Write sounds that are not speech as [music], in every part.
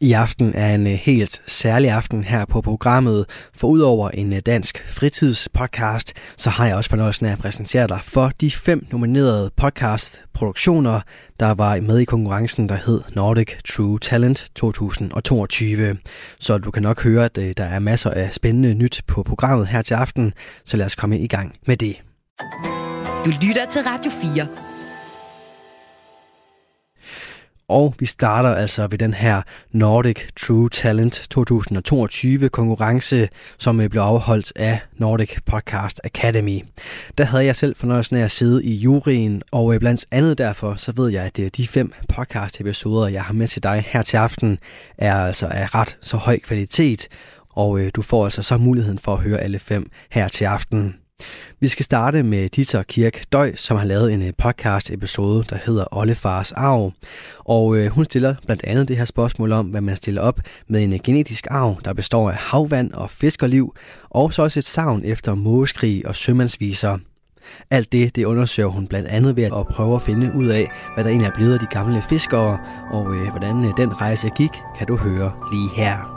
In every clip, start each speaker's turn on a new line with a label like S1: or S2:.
S1: I aften er en øh, helt særlig aften her på programmet, for udover en øh, dansk fritidspodcast, så har jeg også fornøjelsen af at præsentere dig for de fem nominerede podcastproduktioner, der var med i konkurrencen, der hed Nordic True Talent 2022. Så du kan nok høre, at øh, der er masser af spændende nyt på programmet her til aften, så lad os komme i gang med det.
S2: Du lytter til Radio 4.
S1: Og vi starter altså ved den her Nordic True Talent 2022 konkurrence, som øh, blev afholdt af Nordic Podcast Academy. Der havde jeg selv fornøjelsen af at sidde i juryen, og øh, blandt andet derfor, så ved jeg, at øh, de fem podcast episoder, jeg har med til dig her til aften, er altså af ret så høj kvalitet, og du får altså så muligheden for at høre alle fem her til aften. Vi skal starte med Dieter Kirk Døj, som har lavet en øh, podcast episode, der hedder Ollefars arv. Og øh, hun stiller blandt andet det her spørgsmål om, hvad man stiller op med en øh, genetisk arv, der består af havvand og fiskerliv, og så også et savn efter mågeskrig og sømandsviser. Alt det, det undersøger hun blandt andet ved at prøve at finde ud af, hvad der egentlig er blevet af de gamle fiskere, og øh, hvordan øh, den rejse gik, kan du høre lige her.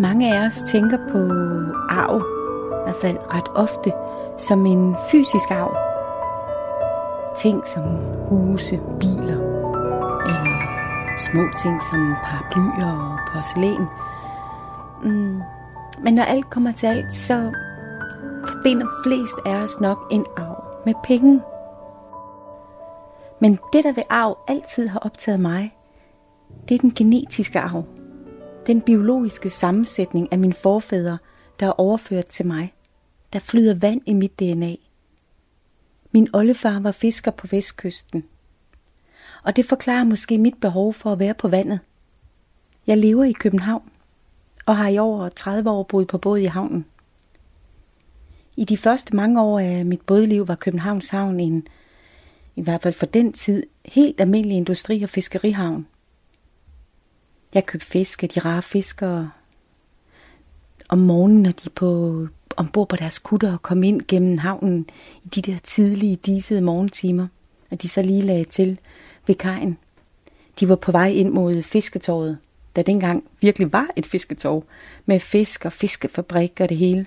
S3: Mange af os tænker på arv i hvert fald ret ofte, som en fysisk arv. Ting som huse, biler, eller små ting som paraplyer og porcelæn. Mm. Men når alt kommer til alt, så forbinder flest af os nok en arv med penge. Men det, der ved arv altid har optaget mig, det er den genetiske arv. Den biologiske sammensætning af mine forfædre – der er overført til mig. Der flyder vand i mit DNA. Min oldefar var fisker på vestkysten. Og det forklarer måske mit behov for at være på vandet. Jeg lever i København og har i over 30 år boet på båd i havnen. I de første mange år af mit bådliv var Københavns Havn en, i hvert fald for den tid, helt almindelig industri- og fiskerihavn. Jeg købte fisk af de rare fiskere, om morgenen, når de på ombord på deres kutter og kom ind gennem havnen i de der tidlige, disede morgentimer, og de så lige lagde til ved kajen. De var på vej ind mod fisketorvet, der dengang virkelig var et fisketorv, med fisk og fiskefabrik og det hele.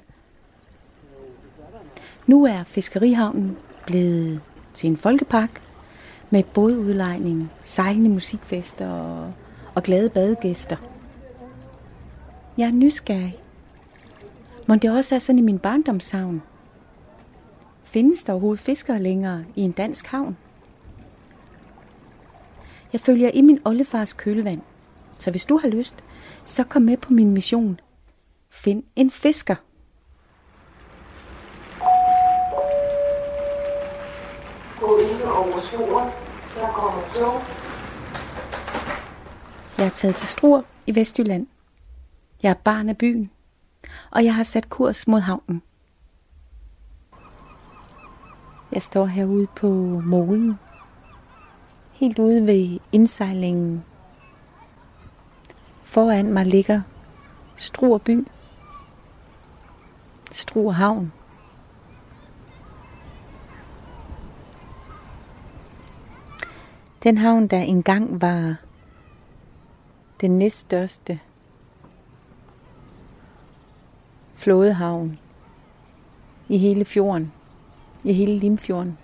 S3: Nu er fiskerihavnen blevet til en folkepark med bådudlejning, sejlende musikfester og, og glade badegæster. Jeg er nysgerrig må det også er sådan i min barndomshavn? Findes der overhovedet fiskere længere i en dansk havn? Jeg følger i min oldefars kølevand, så hvis du har lyst, så kom med på min mission. Find en fisker.
S4: Gå ikke over sporet. Der kommer tog.
S3: Jeg er taget til Struer i Vestjylland. Jeg er barn af byen og jeg har sat kurs mod havnen. Jeg står herude på målen, helt ude ved indsejlingen. Foran mig ligger Struer by, Struer havn. Den havn, der engang var den næststørste flådehavn i hele fjorden, i hele Limfjorden.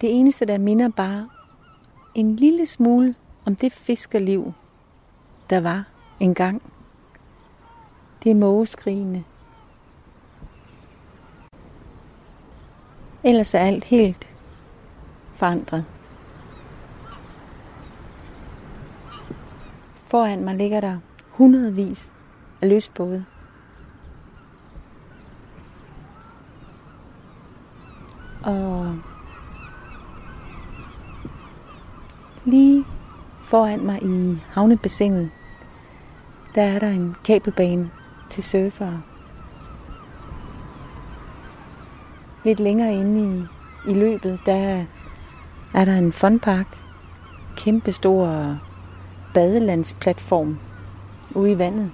S3: Det eneste, der minder bare en lille smule om det fiskerliv, der var engang. Det er mågeskrigene. Ellers er alt helt forandret. Foran mig ligger der hundredvis af løsbåde. Og lige foran mig i havnebassinet, der er der en kabelbane til surfere. Lidt længere inde i, i løbet, der er der en funpark. Kæmpestor badelandsplatform ude i vandet.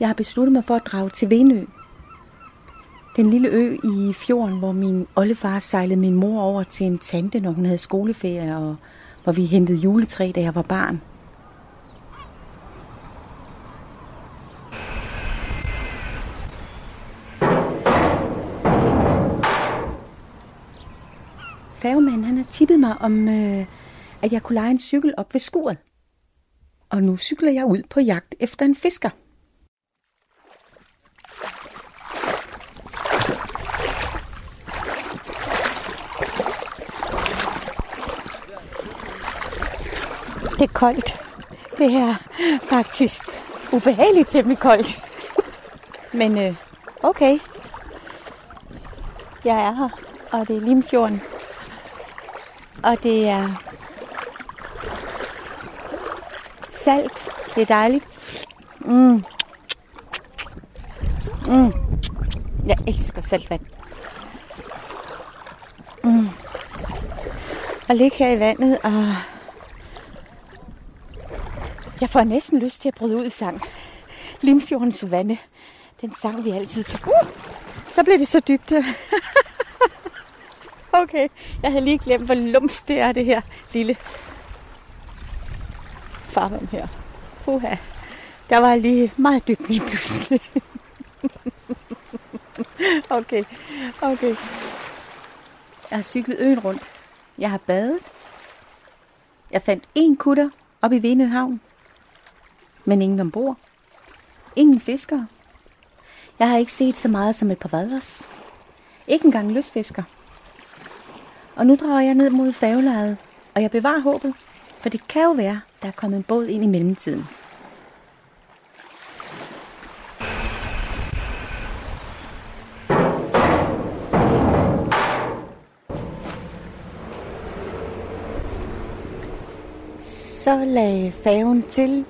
S3: Jeg har besluttet mig for at drage til Venø. Den lille ø i fjorden, hvor min oldefar sejlede min mor over til en tante, når hun havde skoleferie, og hvor vi hentede juletræ, da jeg var barn. Færgemanden han har tippet mig om, øh, at jeg kunne lege en cykel op ved skuret. Og nu cykler jeg ud på jagt efter en fisker. Det er koldt. Det er faktisk ubehageligt temmelig koldt. Men øh, okay. Jeg er her, og det er Limfjorden. Og det er salt. Det er dejligt. Mm. Mm. Jeg elsker saltvand. Mm. Og ligge her i vandet, og jeg får næsten lyst til at bryde ud i sang. Limfjordens vande. Den sang vi altid til. Uh, så blev det så dybt. [laughs] okay, jeg havde lige glemt, hvor lums det er, det her lille farvand her. Uha. Der var lige meget dybt lige pludselig. [laughs] okay, okay. Jeg har cyklet øen rundt. Jeg har badet. Jeg fandt en kutter op i Venø Havn. Men ingen ombord. Ingen fiskere. Jeg har ikke set så meget som et par vaders. Ikke engang løsfisker. Og nu drager jeg ned mod færgelejet, og jeg bevarer håbet, for det kan jo være, der er kommet en båd ind i mellemtiden. Så lagde faven til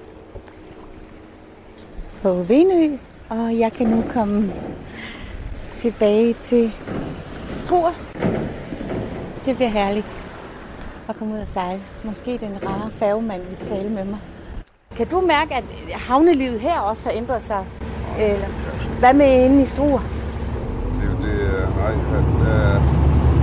S3: på Venø, og jeg kan nu komme tilbage til Struer. Det bliver herligt at komme ud og sejle. Måske den rare færgemand vil tale med mig. Kan du mærke, at havnelivet her også har ændret sig? Eller hvad med inde i Struer?
S5: Det, det, er- nej, jeg, jeg,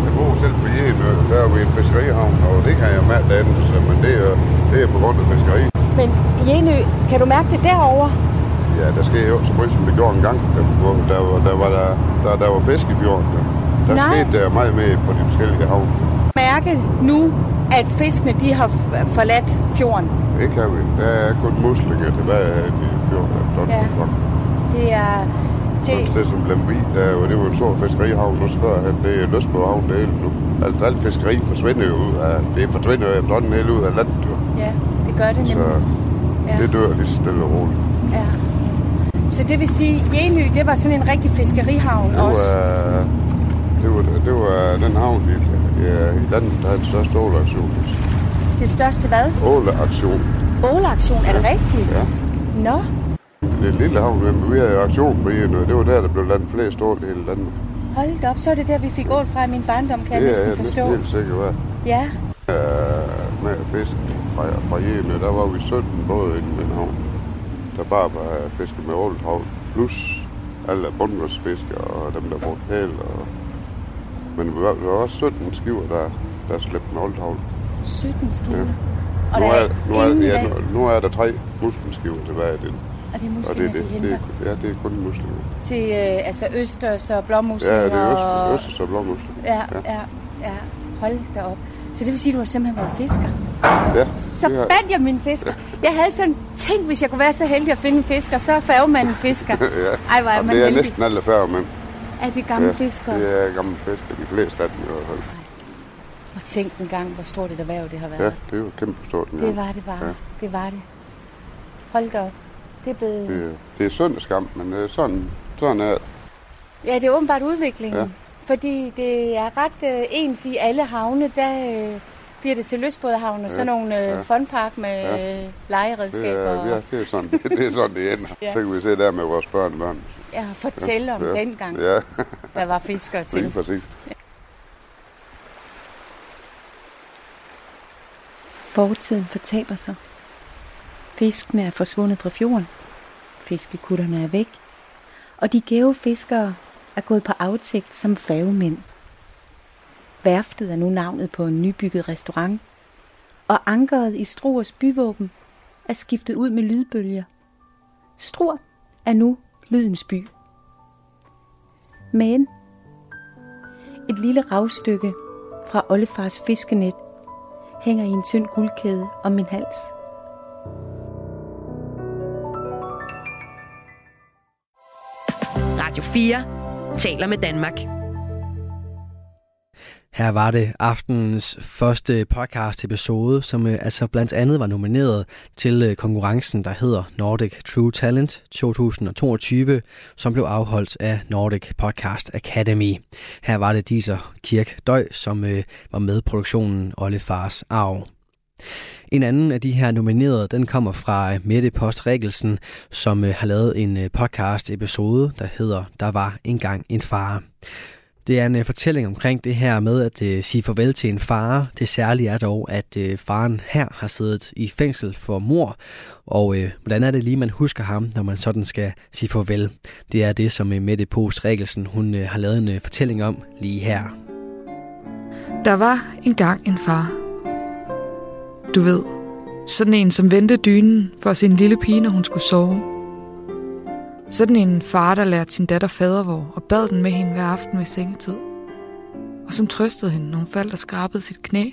S5: jeg bor selv på Jæmø, der er vi en fiskerihavn, og det kan jeg mærke, ændrer sig, men det er, det er på grund af fiskeri.
S3: Men Jenø, kan du mærke det derovre?
S5: Ja, der sker jo så meget, som det gjorde engang, der, der, var, der, var, der, der, der var fisk i fjorden. Der, der skete der meget mere på de forskellige havne.
S3: Mærke nu, at fiskene de har forladt fjorden.
S5: Det kan vi. Der er kun muslinger tilbage i fjorden.
S3: Ja. Det er...
S5: Sådan et
S3: Det,
S5: sted som Lemvig, der, var- det var en stor fiskerihavn også før. Det er lyst på havn det hele nu. Alt, alt fiskeri forsvinder jo ud af, det forsvinder jo efterhånden helt ud af landet. Jo.
S3: ja, det gør det
S5: Så
S3: nemlig. Ja.
S5: det dør lige stille og roligt.
S3: Ja. Så det vil sige, Jenø, det var sådan en rigtig fiskerihavn
S5: Det
S3: også.
S5: var, det var, det var den havn i, ja, i landet, der havde den største åleaktion.
S3: Det største hvad?
S5: Åleaktion,
S3: Åleaktion, er det rigtigt?
S5: ja.
S3: Nå,
S5: Det er lille havn, men vi havde aktion på en, og det var der, der blev landet flest ål i hele landet.
S3: hold da op, så er det der, vi fik ål fra i min barndom, kan jeg
S5: det er
S3: næsten
S5: jeg
S3: forstå.
S5: næsten helt sikker på.
S3: Ja,
S5: Øh, med fisk fra, fra Jene, der var vi 17 både inde i den havn, der bare var fiske med åltravl, plus alle bundgårdsfiskere og dem, der brugte pæl. Og... Men der var også 17 skiver, der, der slæbte med åltravl.
S3: 17 skiver.
S5: Ja.
S3: Og
S5: Nu er,
S3: er
S5: nu, er, ja, nu, nu er der tre muskelskiver tilbage i den.
S3: og det er
S5: Og
S3: muslinger,
S5: det, er
S3: de
S5: det,
S3: henter
S5: det, ja, det er kun muslinger.
S3: til øh, altså østers og blåmuslinger.
S5: Ja, det er
S3: og...
S5: øst, østers og blåmuslinger.
S3: Ja, ja, ja. Hold da op. Så det vil sige, at du har simpelthen været fisker.
S5: Ja,
S3: Så
S5: har-
S3: fandt jeg min fisker. Jeg havde sådan tænkt, hvis jeg kunne være så heldig at finde en fisker, så er færgemanden fisker. [laughs]
S5: ja.
S3: Ej, hvor er man
S5: det er
S3: heldig.
S5: næsten alle færre, men
S3: Er det gamle
S5: ja,
S3: fiskere?
S5: det er gamle fiskere. De fleste af dem i hvert fald.
S3: Og tænk en gang, hvor stort et erhverv det har været.
S5: Ja, det er jo kæmpe stort.
S3: Det
S5: gang.
S3: var det bare.
S5: Ja.
S3: Det var det. Hold da op. Det er blevet...
S5: Det, det er synd og skam, men øh, sådan, sådan er det.
S3: Ja, det er åbenbart udviklingen.
S5: Ja.
S3: Fordi det er ret øh, ens i alle havne, der øh, bliver det til lystbådehavn og
S5: Ja,
S3: sådan nogle øh,
S5: ja.
S3: funpark med
S5: Ja.
S3: øh,
S5: Det
S3: legeredskaber.
S5: er, ja, det er sådan, det, [laughs] det er sådan, det ender.
S3: Ja.
S5: Så kan vi se der med vores børn og børn.
S3: Ja, fortælle om
S5: Ja.
S3: dengang,
S5: Ja,
S3: der var fiskere [laughs]
S5: lige
S3: til.
S5: præcis.
S3: Fortiden fortaber sig. Fiskene er forsvundet fra fjorden. Fiskekutterne er væk. Og de gæve fiskere er gået på aftægt som færgemænd. Værftet er nu navnet på en nybygget restaurant. Og ankeret i Struers byvåben er skiftet ud med lydbølger. Struer er nu lydens by. Men et lille ravstykke fra oldefars fiskenet hænger i en tynd guldkæde om min hals.
S2: Radio 4 taler med Danmark.
S1: Her var det aftenens første podcast episode, som øh, altså blandt andet var nomineret til øh, konkurrencen, der hedder Nordic True Talent 2022, som blev afholdt af Nordic Podcast Academy. Her var det Diser Kirk Døj, som øh, var med produktionen Olle Fars Arv. En anden af de her nominerede, den kommer fra Mette Post Regelsen, som har lavet en podcast episode, der hedder Der var engang en far. Det er en øh, fortælling omkring det her med at øh, sige farvel til en far. Det særlige er dog, at øh, faren her har siddet i fængsel for mor. Og hvordan er det lige, man husker ham, når man sådan skal sige farvel? Det er det, som uh, Mette Post Regelsen hun, har lavet en fortælling om lige her.
S6: Der var engang en far. Du ved, sådan en, som vendte dynen for sin lille pige, når hun skulle sove. Sådan en far, der lærte sin datter fadervor og bad den med hende hver aften ved sengetid. Og som trøstede hende, når hun faldt og skrabede sit knæ.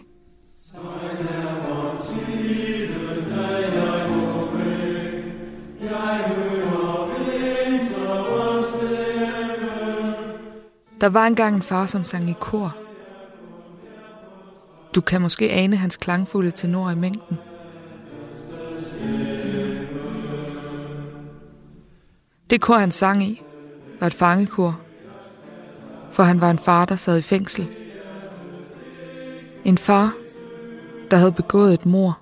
S6: Der var engang en far, som sang i kor. Du kan måske ane hans klangfulde tenor i mængden – Det kor, han sang i, var et fangekor, for han var en far, der sad i fængsel. En far, der havde begået et mor.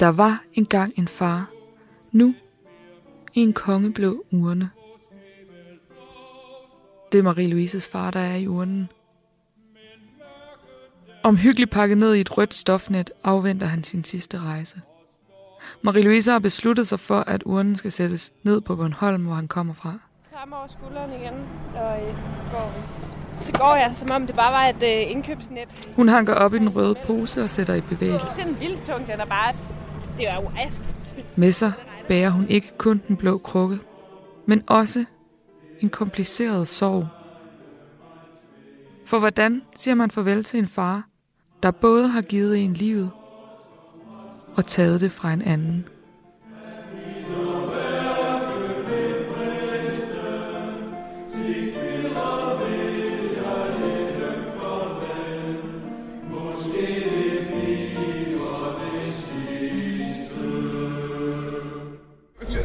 S6: Der var engang en far, nu i en kongeblå urne. Det er Marie-Louises far, der er i urnen. Omhyggeligt pakket ned i et rødt stofnet afventer han sin sidste rejse. Marie-Louise har besluttet sig for, at urnen skal sættes ned på Bornholm, hvor han kommer fra.
S7: tager mig over skulderen igen, og øh, går. Så går jeg, som om det bare var et øh, indkøbsnet.
S6: Hun hanker op i den røde pose og sætter i bevægelse.
S7: Det er en vildt tung, den er bare... Det er jo ask.
S6: Med sig bærer hun ikke kun den blå krukke, men også en kompliceret sorg. For hvordan siger man farvel til en far, der både har givet en livet og taget det fra en anden?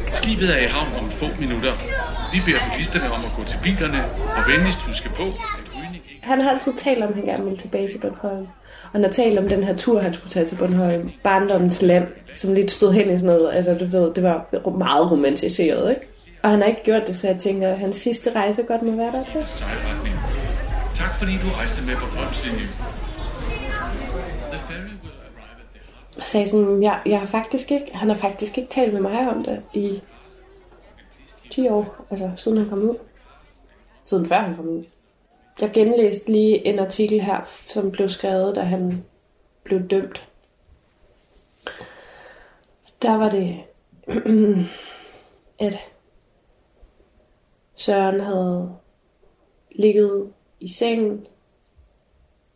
S8: Skibet er i havn om få minutter. Vi beder bilisterne om at gå til bilerne og venligst huske på, at rygning ikke...
S9: Han har altid talt om, at han gerne ville tilbage til Bornholm. Og han har talt om den her tur, han skulle tage til Bornholm. Barndommens land, som lidt stod hen i sådan noget. Altså, du ved, det var meget romantiseret, ikke? Og han har ikke gjort det, så jeg tænker, at hans sidste rejse godt må være der til.
S8: Tak fordi du rejste med Bornholmslinjen. The harbor.
S9: Og sagde sådan, jeg, jeg har faktisk ikke, han har faktisk ikke talt med mig om det i 10 år, altså siden han kom ud. Siden før han kom ud. Jeg genlæste lige en artikel her, som blev skrevet, da han blev dømt. Der var det, [clears throat] at Søren havde ligget i sengen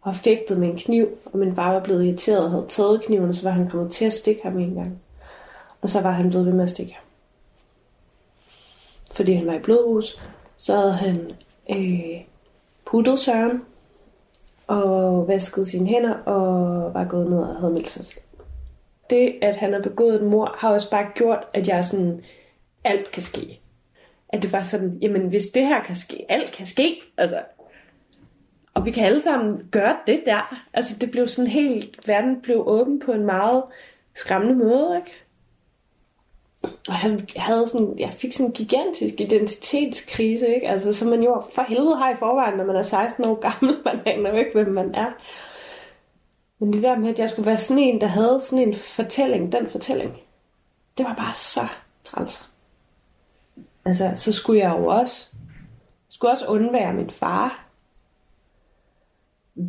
S9: og fægtet med en kniv, og min far var blevet irriteret og havde taget kniven, og så var han kommet til at stikke ham en gang. Og så var han blevet ved med at stikke ham. Fordi han var i blodrus, så havde han øh, puttet Søren og vasket sine hænder og var gået ned og havde meldt sig selv. Det, at han har begået et mor, har også bare gjort, at jeg sådan, alt kan ske. At det var sådan, jamen hvis det her kan ske, alt kan ske. Altså, og vi kan alle sammen gøre det der. Altså det blev sådan helt, verden blev åben på en meget skræmmende måde, ikke?
S7: Og han havde sådan, jeg fik sådan en gigantisk identitetskrise, ikke? Altså, som man jo for helvede har i forvejen, når man er 16 år gammel. Man aner jo ikke, hvem man er. Men det der med, at jeg skulle være sådan en, der havde sådan en fortælling, den fortælling, det var bare så træls. Altså, så skulle jeg jo også, skulle også undvære min far.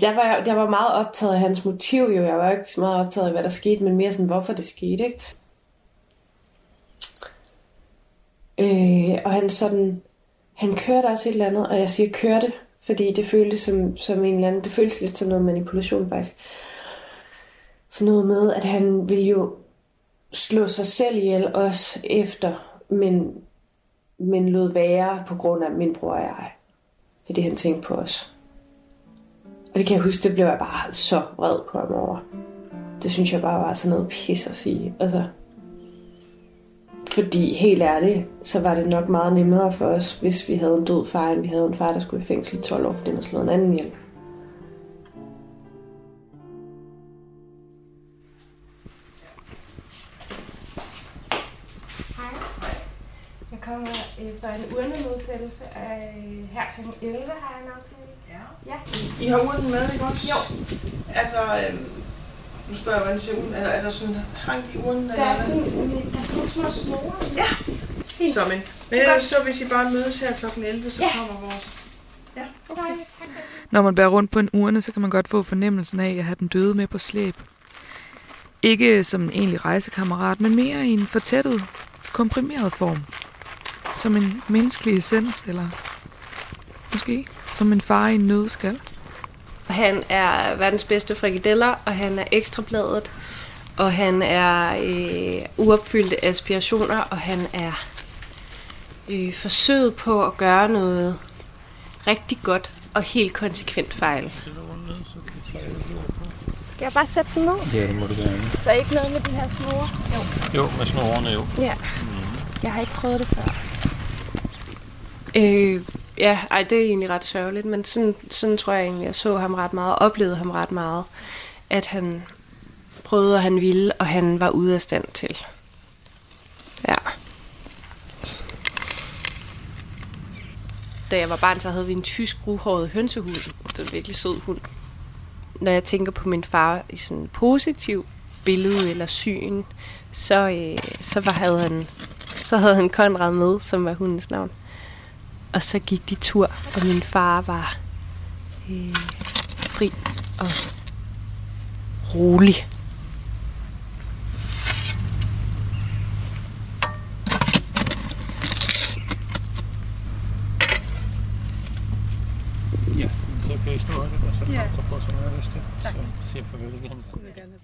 S7: Jeg var, jeg var meget optaget af hans motiv, jo. Jeg var ikke så meget optaget af, hvad der skete, men mere sådan, hvorfor det skete, ikke? Øh, og han sådan, han kørte også et eller andet, og jeg siger kørte, fordi det føltes som, som en eller anden, det føltes lidt som noget manipulation faktisk. Så noget med, at han ville jo slå sig selv ihjel også efter, men, men lod være på grund af min bror og jeg. Fordi han tænkte på os. Og det kan jeg huske, det blev jeg bare så vred på ham over. Det synes jeg bare var sådan noget pis at sige. Altså, fordi helt ærligt, så var det nok meget nemmere for os, hvis vi havde en død far, end vi havde en far, der skulle i fængsel i 12 år, fordi han havde slået en anden ihjel.
S10: Jeg kommer øh, fra en urnenedsættelse af her kl. 11, har jeg en aftale.
S11: Ja.
S10: Ja.
S11: I har urnen med, ikke også?
S10: Jo.
S11: Er der, øh, nu spørger jeg, hvordan det ser ud, er der, er der sådan en hank i urnen?
S10: Der er sådan, der er sådan små snore.
S11: Ja.
S10: Fint.
S11: Så, men, men så hvis I bare mødes her kl. 11, så
S10: Ja.
S11: kommer vores... Ja.
S10: Okay, tak.
S6: Når man bærer rundt på en urne, så kan man godt få fornemmelsen af at have den døde med på slæb. Ikke som en egentlig rejsekammerat, men mere i en fortættet, komprimeret form. Som en menneskelig essens, eller måske som en far i en nødskal.
S7: Han er verdens bedste frikadeller, og han er ekstrabladet, og han er øh, uopfyldte aspirationer, og han er øh, forsøget på at gøre noget rigtig godt og helt konsekvent fejl.
S10: Skal jeg bare sætte den ned?
S12: Ja, det må du gerne.
S10: Så ikke noget med de her snore? Jo.
S12: Jo, med snorene jo.
S10: Ja. Jeg har ikke prøvet det før.
S7: Øh, ja, ej, det er egentlig ret sørgeligt, men sådan, sådan tror jeg egentlig, jeg så ham ret meget, og oplevede ham ret meget, at han prøvede, og han ville, og han var ude af stand til. Ja. Da jeg var barn, så havde vi en tysk ruhåret hønsehund. Det var en virkelig sød hund. Når jeg tænker på min far i sådan en positiv billede eller syn, så, øh, så var, havde han så havde han Konrad med, som var hundens navn. Og så gik de tur, og min far var øh, fri og rolig.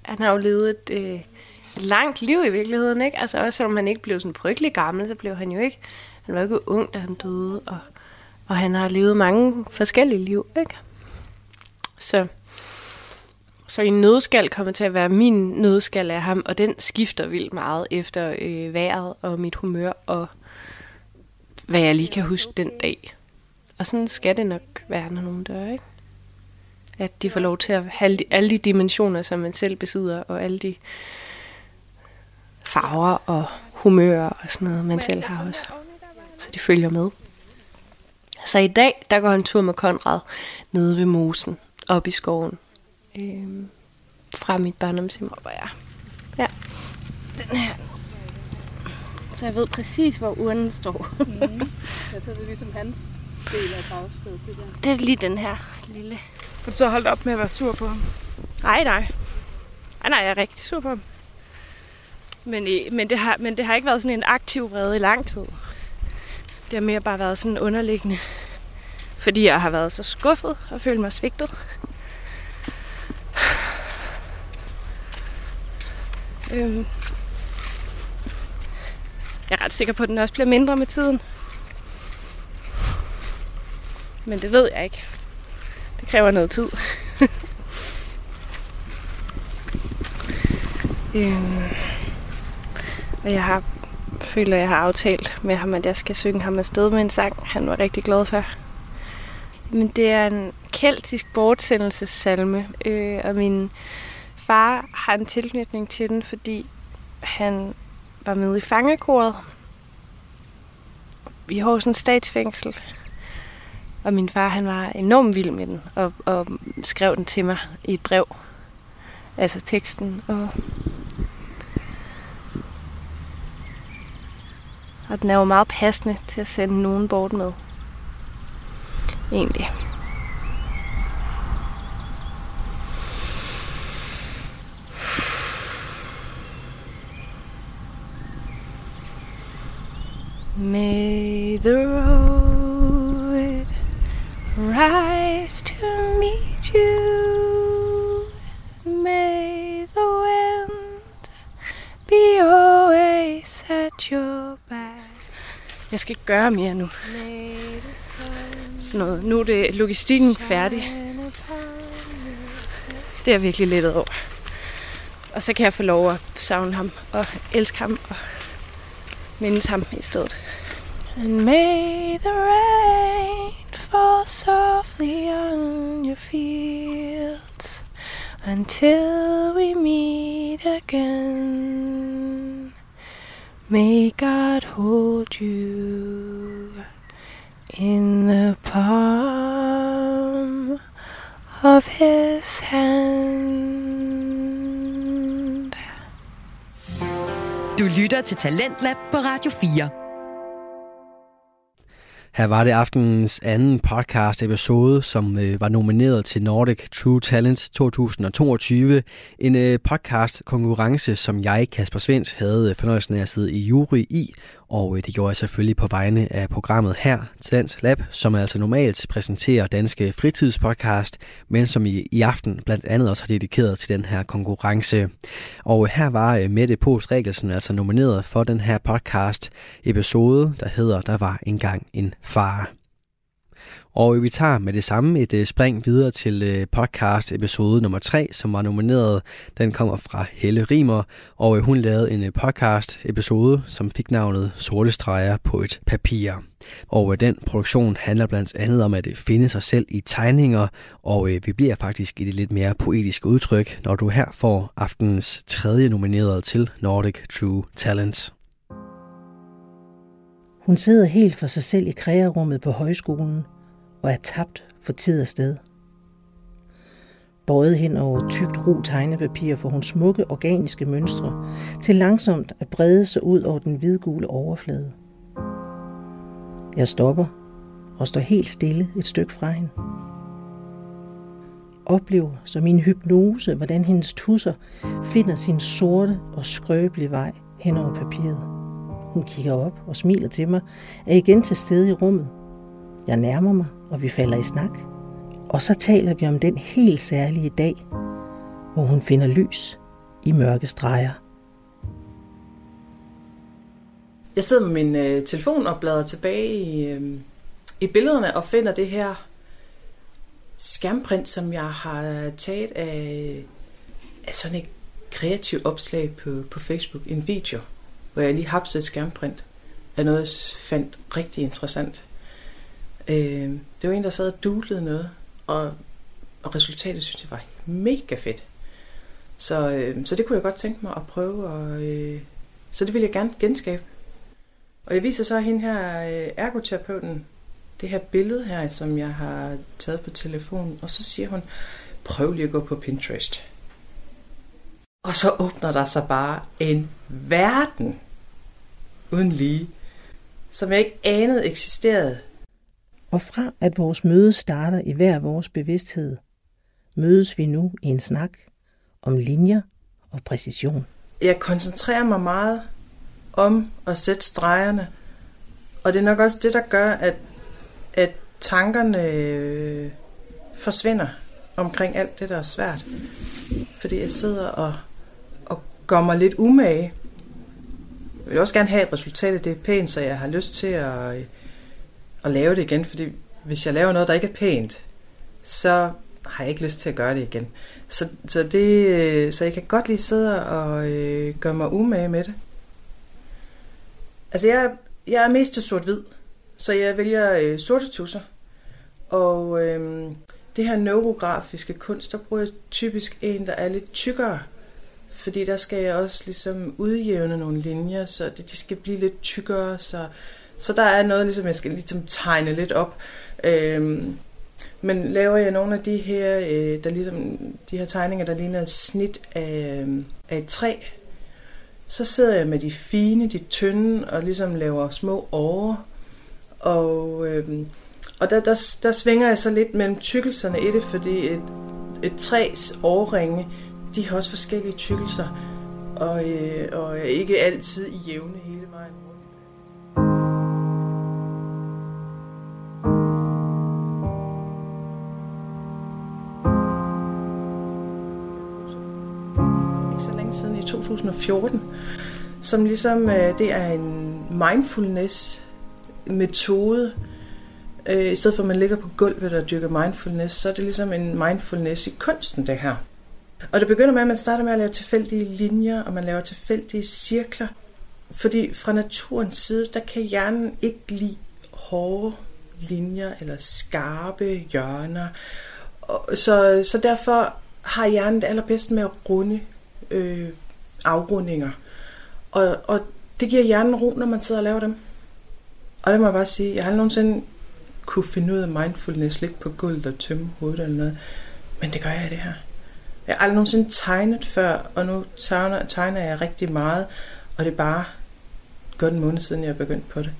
S7: Han har jo levet et, øh, et langt liv i virkeligheden, ikke? Altså også selvom han ikke blev sådan frygtelig gammel, så blev han jo ikke, han var jo ikke ung, da han døde, og, og han har levet mange forskellige liv, ikke? Så, så en nødskal kommer til at være min nødskal af ham, og den skifter vildt meget efter øh, vejret og mit humør, og hvad jeg lige kan huske den dag. Og sådan skal det nok være, når nogen dør, ikke? At de får lov til at have alle de dimensioner, som man selv besidder, og alle de farver og humører og sådan noget, man selv har også. Så de følger med. Så i dag, der går en tur med Konrad nede ved mosen, op i skoven. Øhm, fra mit barndomshjem. Hvor jeg. Ja. Den her. Så jeg ved præcis, hvor urnen står.
S13: Mm. [laughs] Ja, så er det ligesom hans del af gravstedet, det der.
S7: Det er lige den her lille.
S10: Har du så holdt op med at være sur på ham? Nej, nej. Nej, nej, jeg er rigtig sur på ham. Men, i- men, det har, men det har ikke været sådan en aktiv vrede i lang tid. Det har mere bare været sådan underliggende. Fordi jeg har været så skuffet og følt mig svigtet. Øhm. Jeg er ret sikker på, at den også bliver mindre med tiden. Men det ved jeg ikke. Det kræver noget tid. [laughs] øhm, og jeg har føler, jeg har aftalt med ham, at jeg skal synge ham afsted med en sang, han var rigtig glad for. Men det er en keltisk bortsendelsessalme, øh, og min far har en tilknytning til den, fordi han
S7: var med i fangekoret i Horsens statsfængsel. Og min far, han var enormt vild med den, og, og skrev den til mig i et brev. Altså teksten. Og, og den er jo meget passende til at sende nogen bort med. Egentlig. May the road rise to meet you. Jeg skal ikke gøre mere nu. Sådan noget. Nu er det logistikken færdig. Det er jeg virkelig lettet over. Og så kan jeg få lov at savne ham og elske ham og mindes ham i stedet. And may the rain fall softly on your fields until we meet again. May God hold you in the palm of his hand.
S2: Du lytter til Talentlab på Radio 4.
S1: Her var det aftenens anden podcast episode, som øh, var nomineret til Nordic True Talent 2022. En øh, podcast konkurrence, som jeg, Kasper Svens, havde øh, fornøjelsen af at sidde i jury i. Og øh, det gjorde jeg selvfølgelig på vegne af programmet her, Talents Lab, som altså normalt præsenterer danske fritidspodcast, men som i, i aften blandt andet også har dedikeret til den her konkurrence. Og øh, her var øh, Mette Post Regelsen altså nomineret for den her podcast episode, der hedder Der var engang en far. Og vi tager med det samme et øh, spring videre til øh, podcast episode nummer 3, som var nomineret. Den kommer fra Helle Rimer, og øh, hun lavede en podcast episode, som fik navnet Sorte streger på et papir. Og den produktion handler blandt andet om at finde sig selv i tegninger, og vi bliver faktisk i det lidt mere poetiske udtryk, når du her får aftenens tredje nomineret til Nordic True Talent.
S14: Hun sidder helt for sig selv i kreerummet på højskolen – og er tabt for tid og sted. Bøjet hen over tykt ro tegnepapir får hun smukke organiske mønstre til langsomt at brede sig ud over den hvidgule overflade. Jeg stopper og står helt stille et stykke fra hende. Oplever som en hypnose, hvordan hendes tusser finder sin sorte og skrøbelige vej hen over papiret. Hun kigger op og smiler til mig, er igen til stede i rummet. Jeg nærmer mig og vi falder i snak. Og så taler vi om den helt særlige dag, hvor hun finder lys i mørke streger.
S11: Jeg sidder med min øh, telefon og bladrer tilbage i, øh, i billederne og finder det her skærmprint, som jeg har taget af, af sådan et kreativt opslag på, på Facebook. En video, hvor jeg lige hapsede et skærmprint af noget, jeg fandt rigtig interessant. Øh, det var en, der sad og dulede noget, og, og resultatet synes jeg var mega fedt. Så, øh, så det kunne jeg godt tænke mig at prøve, og, øh, så det vil jeg gerne genskabe. Og jeg viser så hende her, øh, ergoterapeuten, det her billede her, som jeg har taget på telefonen, og så siger hun, prøv lige at gå på Pinterest. Og så åbner der sig bare en verden uden lige, som jeg ikke anede eksisterede.
S14: Og fra at vores møde starter i hver vores bevidsthed, mødes vi nu i en snak om linjer og præcision.
S11: Jeg koncentrerer mig meget om at sætte stregerne, og det er nok også det, der gør, at, at tankerne øh, forsvinder omkring alt det, der er svært. Fordi jeg sidder og, og gør mig lidt umage. Jeg vil også gerne have, at resultatet det er pænt, så jeg har lyst til at, øh, at lave det igen, fordi hvis jeg laver noget, der ikke er pænt, så har jeg ikke lyst til at gøre det igen. Så, så, det, så jeg kan godt lige sidde og øh, gøre mig umage med det. Altså jeg, jeg er mest til sort-hvid, så jeg vælger øh, sorte tusser. Og øh, det her neurografiske kunst, der bruger jeg typisk en, der er lidt tykkere, fordi der skal jeg også ligesom udjævne nogle linjer, så det, de skal blive lidt tykkere, så, så der er noget, ligesom jeg skal ligesom tegne lidt op. Øhm, men laver jeg nogle af de her, øh, der ligesom, de her tegninger, der ligner et snit af, øhm, af et træ, så sidder jeg med de fine, de tynde, og ligesom laver små årer. Og, øh, og der, der, der svinger jeg så lidt mellem tykkelserne i det, fordi et, et træs årringe, de har også forskellige tykkelser, og, øh, og er ikke altid i jævne hele vejen 2014, som ligesom øh, det er en mindfulness metode. Øh, I stedet for at man ligger på gulvet og dyrker mindfulness, så er det ligesom en mindfulness i kunsten det her. Og det begynder med, at man starter med at lave tilfældige linjer, og man laver tilfældige cirkler. Fordi fra naturens side, der kan hjernen ikke lide hårde linjer eller skarpe hjørner. Og så, så derfor har hjernen det allerbedst med at runde øh, afrundinger. Og, og det giver hjernen ro, når man sidder og laver dem. Og det må jeg bare sige, jeg har aldrig nogensinde kunne finde ud af mindfulness, ligge på gulvet og tømme hovedet eller noget. Men det gør jeg i det her. Jeg har aldrig nogensinde tegnet før, og nu tegner, tegner jeg rigtig meget, og det er bare godt en måned siden, jeg begyndte på det.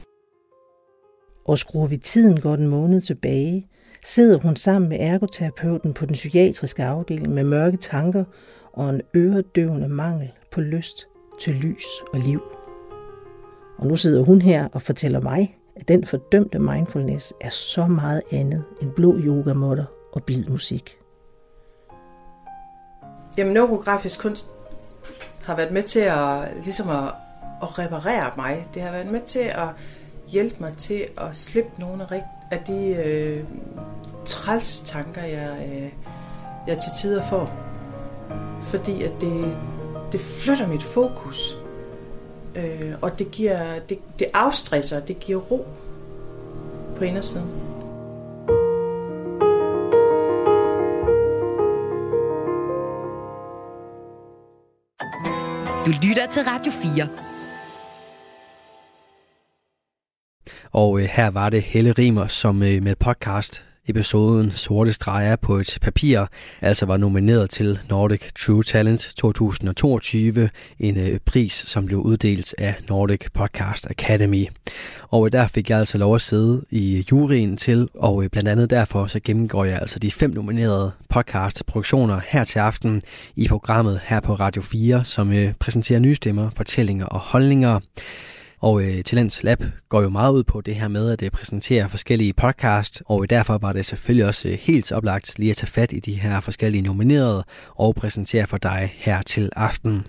S14: Og skruer vi tiden godt en måned tilbage, sidder hun sammen med ergoterapeuten på den psykiatriske afdeling med mørke tanker og en øredøvende mangel på lyst til lys og liv. Og nu sidder hun her og fortæller mig, at den fordømte mindfulness er så meget andet end blå yogamotter og blid musik.
S11: Jamen, neurografisk kunst har været med til at, ligesom at, at reparere mig. Det har været med til at hjælpe mig til at slippe nogle af, af de øh, træls tanker, jeg, øh, jeg til tider får. Fordi at det, det flytter mit fokus. Øh, og det, giver, det, det afstresser, det giver ro på indersiden.
S2: Du lytter til Radio 4.
S1: Og øh, her var det Helle Rimer, som øh, med podcast episoden Sorte Streger på et papir, altså var nomineret til Nordic True Talent 2022, en øh, pris, som blev uddelt af Nordic Podcast Academy. Og øh, der fik jeg altså lov at sidde i juryen til, og øh, blandt andet derfor så gennemgår jeg altså de fem nominerede podcast-produktioner her til aften i programmet her på Radio 4, som præsenterer nye stemmer, fortællinger og holdninger. Og øh, Talents Lab går jo meget ud på det her med at øh, præsentere forskellige podcast, og derfor var det selvfølgelig også øh, helt oplagt lige at tage fat i de her forskellige nominerede og præsentere for dig her til aften.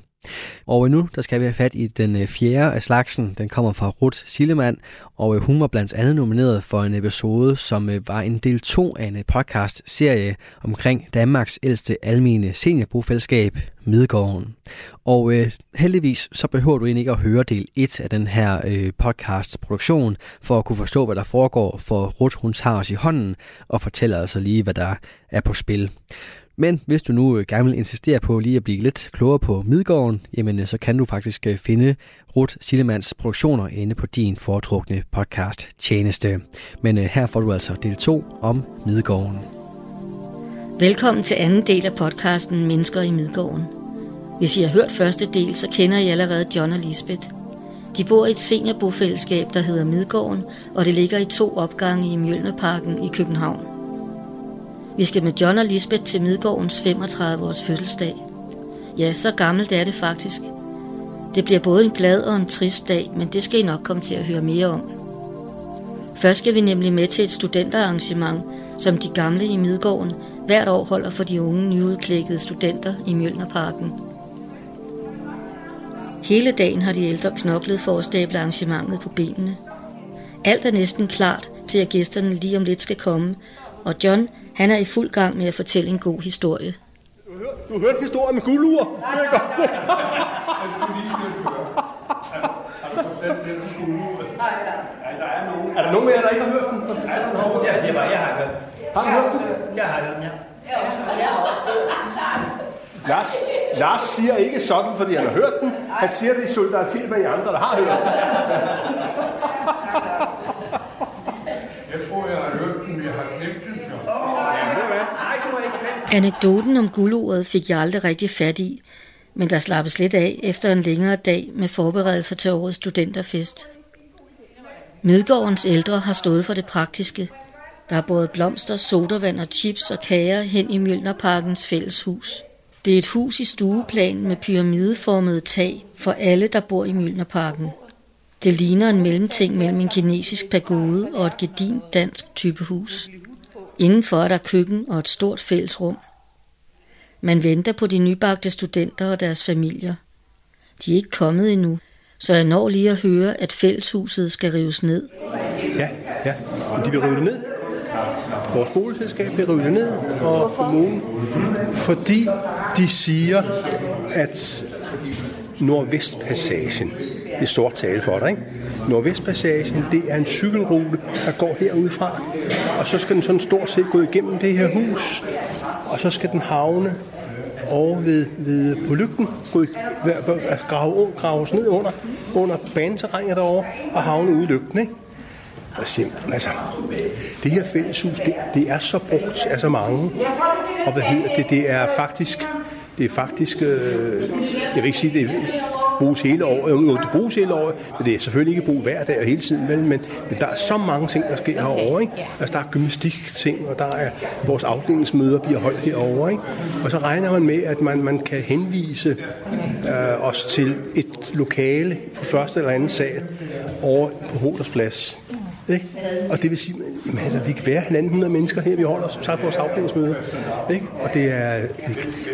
S1: Og øh, nu der skal vi have fat i den øh, fjerde af slagsen. Den kommer fra Ruth Sillemann, og øh, hun var blandt andet nomineret for en episode, som var en del 2 af en podcast-serie omkring Danmarks ældste almene seniorbofællesskab, Midgården. Og øh, heldigvis så behøver du egentlig ikke at høre del 1 af den her øh, podcast-produktion, for at kunne forstå, hvad der foregår, for Ruth hun tager os i hånden og fortæller os lige, hvad der er på spil. Men hvis du nu øh, gerne vil insistere på lige at blive lidt klogere på Midgården, jamen øh, så kan du faktisk øh, finde Ruth Sillemanns produktioner inde på din foretrukne podcast tjeneste. Men her får du altså del 2 om Midgården.
S15: Velkommen til anden del af podcasten Mennesker i Midgården. Hvis I har hørt første del, så kender I allerede John og Lisbeth. De bor i et seniorbofællesskab, der hedder Midgården, og det ligger i to opgange i Mjølnerparken i København. Vi skal med John og Lisbeth til Midgårdens 35-års fødselsdag. Ja, så gammelt er det faktisk. Det bliver både en glad og en trist dag, men det skal I nok komme til at høre mere om. Først skal vi nemlig med til et studenterarrangement, som de gamle i Midgården hvert år holder for de unge nyudklækkede studenter i Mjølnerparken. Hele dagen har de ældre knoklet for at stable arrangementet på benene. Alt er næsten klart til, at gæsterne lige om lidt skal komme, og John han er i fuld gang med at fortælle en god historie.
S16: Du har hørt historien med guldur? Nej, nej, nej. Er der nogen af jer, der ikke har hørt den?
S17: Jeg siger bare, jeg har hørt
S16: Har du hørt den?
S17: Jeg har hørt den, ja.
S16: Lars, Lars siger ikke sådan, fordi han har hørt den. Han siger det i solidaritet med de andre, der har hørt den.
S8: Jeg tror, jeg har hørt den, jeg har glemt den.
S15: Anekdoten om gulduret fik jeg aldrig rigtig fat i, men der slappes lidt af efter en længere dag med forberedelser til årets studenterfest. Midgårdens ældre har stået for det praktiske. Der er både blomster, sodavand og chips og kager hen i Mjølnerparkens fælleshus. Det er et hus i stueplan med pyramideformet tag for alle, der bor i Mjølnerparken. Det ligner en mellemting mellem en kinesisk pagode og et gedint dansk typehus. Indenfor er der køkken og et stort fællesrum. Man venter på de nybagte studenter og deres familier. De er ikke kommet endnu, så jeg når lige at høre, at fælleshuset skal rives ned.
S16: Ja, ja. Men de vil rive det ned. Vores boligselskab vil rive det ned, og kommunen, fordi de siger, at Nordvestpassagen, i er stort tale for dig, ikke? Nordvestpassagen, det er en cykelrute, der går herudfra, og så skal den sådan stort set gå igennem det her hus, og så skal den havne over ved, ved på lygten, gå, i- altså grave, graves ned under, under baneterrænet derovre, og havne ude i lygten, ikke? Og simpelthen, altså, det her fælleshus, det, det er så brugt af så mange, og hvad hedder det, det er faktisk, det er faktisk, øh, jeg vil ikke sige, det bruges hele året, jo, det bruges hele året, men det er selvfølgelig ikke brug hver dag og hele tiden, men, men, men der er så mange ting, der sker herovre, ikke? Altså, der er gymnastik-ting, og der er vores afdelingsmøder bliver holdt herovre, ikke? Og så regner man med, at man, man kan henvise øh, os til et lokale på første eller anden sal over på Hodersplads. Ikke? Og det vil sige, at altså, vi kan være halvanden hundrede mennesker her, vi holder som sagt vores afdelingsmøde. Ikke? Og det er...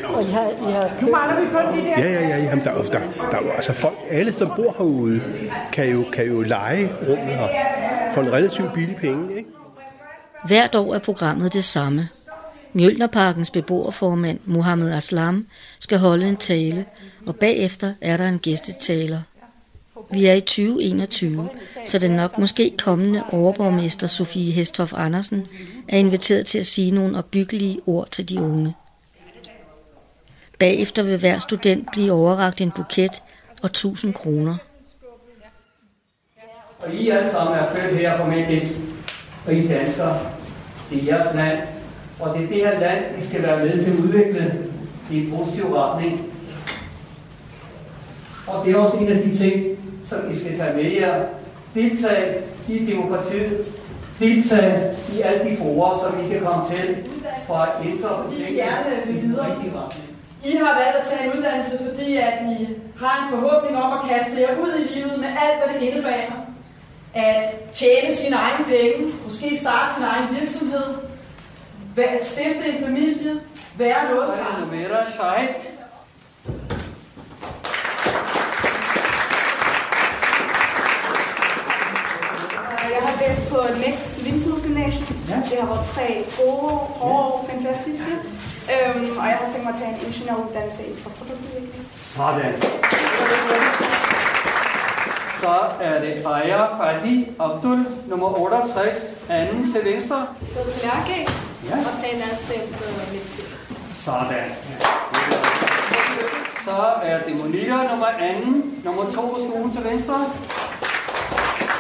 S10: Og I har, I har nu mangler vi kun de der.
S16: Ja, ja, ja. Jamen, der, der, der, er jo altså folk, alle, der bor herude, kan jo, kan jo lege rummet her for en relativt billig penge. Ikke?
S15: Hvert år er programmet det samme. Mjølnerparkens beboerformand Mohammed Aslam skal holde en tale, og bagefter er der en gæstetaler. Vi er i 2021, så den nok måske kommende overborgmester Sofie Hesthoff Andersen er inviteret til at sige nogle opbyggelige ord til de unge. Bagefter vil hver student blive overragt en buket og 1000 kroner.
S18: Og I alle sammen er født her formentlig, og I danskere. Det er jeres land, og det er det her land, vi skal være med til at udvikle i en positiv retning. Og det er også en af de ting, som I skal tage med jer. Deltag i demokratiet. Deltag i alle de forer, som I kan komme til for at ændre på
S19: Vi gerne vil videre. I har valgt at tage en uddannelse, fordi at I har en forhåbning om at kaste jer ud i livet med alt, hvad det indebærer. At tjene sine egne penge, måske starte sin egen virksomhed, stifte en familie, være noget for andre.
S18: Numera Scheidt.
S20: Jeg har Next Limshusgymnasium. Ja. Det har været tre gode, hårde, fantastiske. Øhm, og jeg har tænkt mig at tage en ingeniøruddannelse inden for produktudvikling.
S18: Sådan. Så er det Aya Fadi Abdul, nummer 68, anden til venstre.
S20: Lærke,
S18: Ja.
S20: og planen er selv på medicin.
S18: Sådan. Så er det Monika, nummer anden, nummer to på skolen til venstre.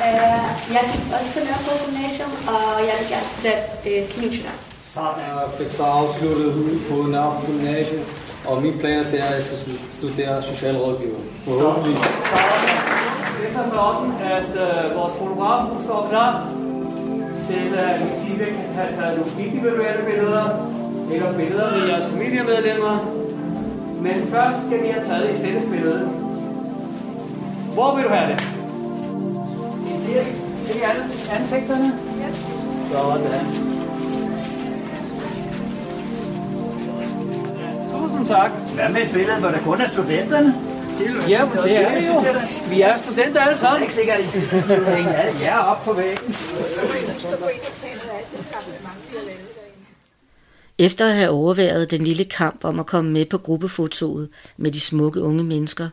S20: Uh, jeg gik også på Nørrebro Gymnasium, og jeg vil gerne studere uh, kemiingeniør.
S21: Jeg fik så afsluttet på Nørrebro Gymnasium, og min plan er, at jeg skal studere socialrådgiver. Forhåbentlig.
S18: Det er så sådan, at øh, vores fotograf står klar til at Stine kan have taget nogle individuelle billeder, eller billeder med jeres familiemedlemmer. Men først skal vi have taget et fælles billede. Hvor vil du have det? Se, se alle ansigterne? Yes. Sådan. Tusind tak.
S17: Hvad med et billede, hvor der kun er studenterne?
S18: Ja, men det er vi jo. Vi er studenter alle sammen.
S17: Det er ikke sikkert, at I kan alle jer op på væggen.
S15: Efter at have overværet den lille kamp om at komme med på gruppefotoet med de smukke unge mennesker,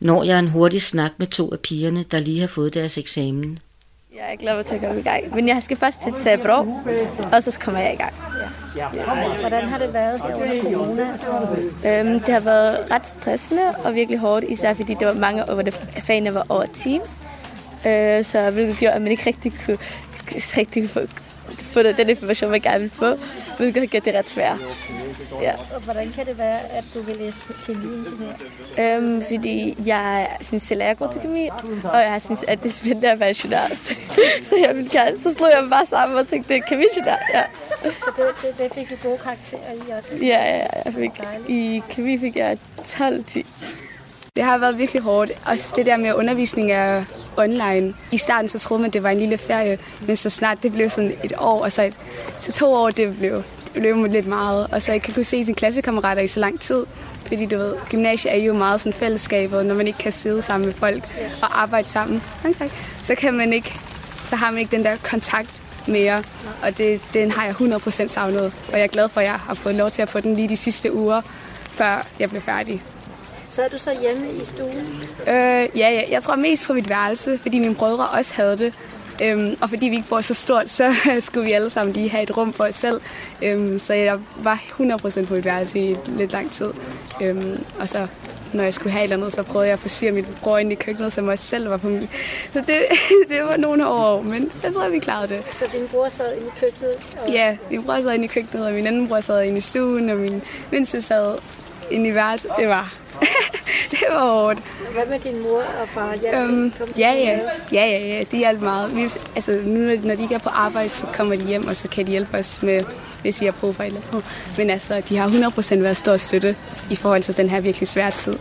S15: når jeg en hurtig snak med to af pigerne, der lige har fået deres eksamen.
S22: Jeg er glad for at komme i gang. Men jeg skal først til Sabro, og så kommer jeg i gang.
S23: Ja. Hvordan har det været her under corona?
S22: Øhm, det har været ret stressende og virkelig hårdt, især fordi det var mange, hvor det fagene var over Teams. Øh, så hvilket gjorde, at man ikke rigtig kunne rigtig få, den information, man gerne ville få, hvilket gjorde det ret svært.
S23: Ja. Og hvordan kan det være, at du vil læse kemiingeniør?
S22: Øhm, fordi jeg synes selv, at jeg er god til kemi, og jeg synes, at det er spændende at være ingeniør. [laughs] Så, så jeg ville gerne, så slog jeg mig bare sammen og tænkte, det er kemiingeniør, ja.
S23: Så det, det, det fik du gode karakterer i også?
S22: Ja, ja, ja. Jeg fik, I kemi fik jeg 12-10.
S24: Det har været virkelig hårdt. Også det der med undervisning er online. I starten så troede man, det var en lille ferie, men så snart det blev sådan et år, og så, et, så to år, det blev, det blev lidt meget. Og så ikke kan kunne se sine klassekammerater i så lang tid. Fordi du ved, gymnasiet er jo meget sådan fællesskabet, når man ikke kan sidde sammen med folk og arbejde sammen. Okay. Så kan man ikke, så har man ikke den der kontakt mere, og det, den har jeg 100% savnet. Og jeg er glad for, at jeg har fået lov til at få den lige de sidste uger, før jeg blev færdig.
S23: Så er du så hjemme i stuen?
S24: Øh, ja, ja, jeg tror mest på mit værelse, fordi mine brødre også havde det. Øhm, og fordi vi ikke bor så stort, så [laughs] skulle vi alle sammen lige have et rum for os selv. Øhm, så jeg var 100% på mit værelse i lidt lang tid. Øhm, og så når jeg skulle have et eller andet, så prøvede jeg at forsyre mit bror ind i køkkenet, som også selv var på min. Så det, [laughs] det var nogle år, men jeg tror, vi klarede det.
S23: Så din bror sad inde i køkkenet?
S24: Og... Ja, min bror sad inde i køkkenet, og min anden bror sad inde i stuen, og min mindste sad inde i værelset. Det var [laughs] [laughs] det var hårdt.
S23: Hvad med din mor og far?
S24: Ja, øhm, ja, ja, ja, ja, ja, det hjalp meget. Vi, altså, nu når de ikke er på arbejde, så kommer de hjem, og så kan de hjælpe os med, hvis vi har brug for et eller andet. Men altså, de har 100% været stor støtte i forhold til den her virkelig svære tid.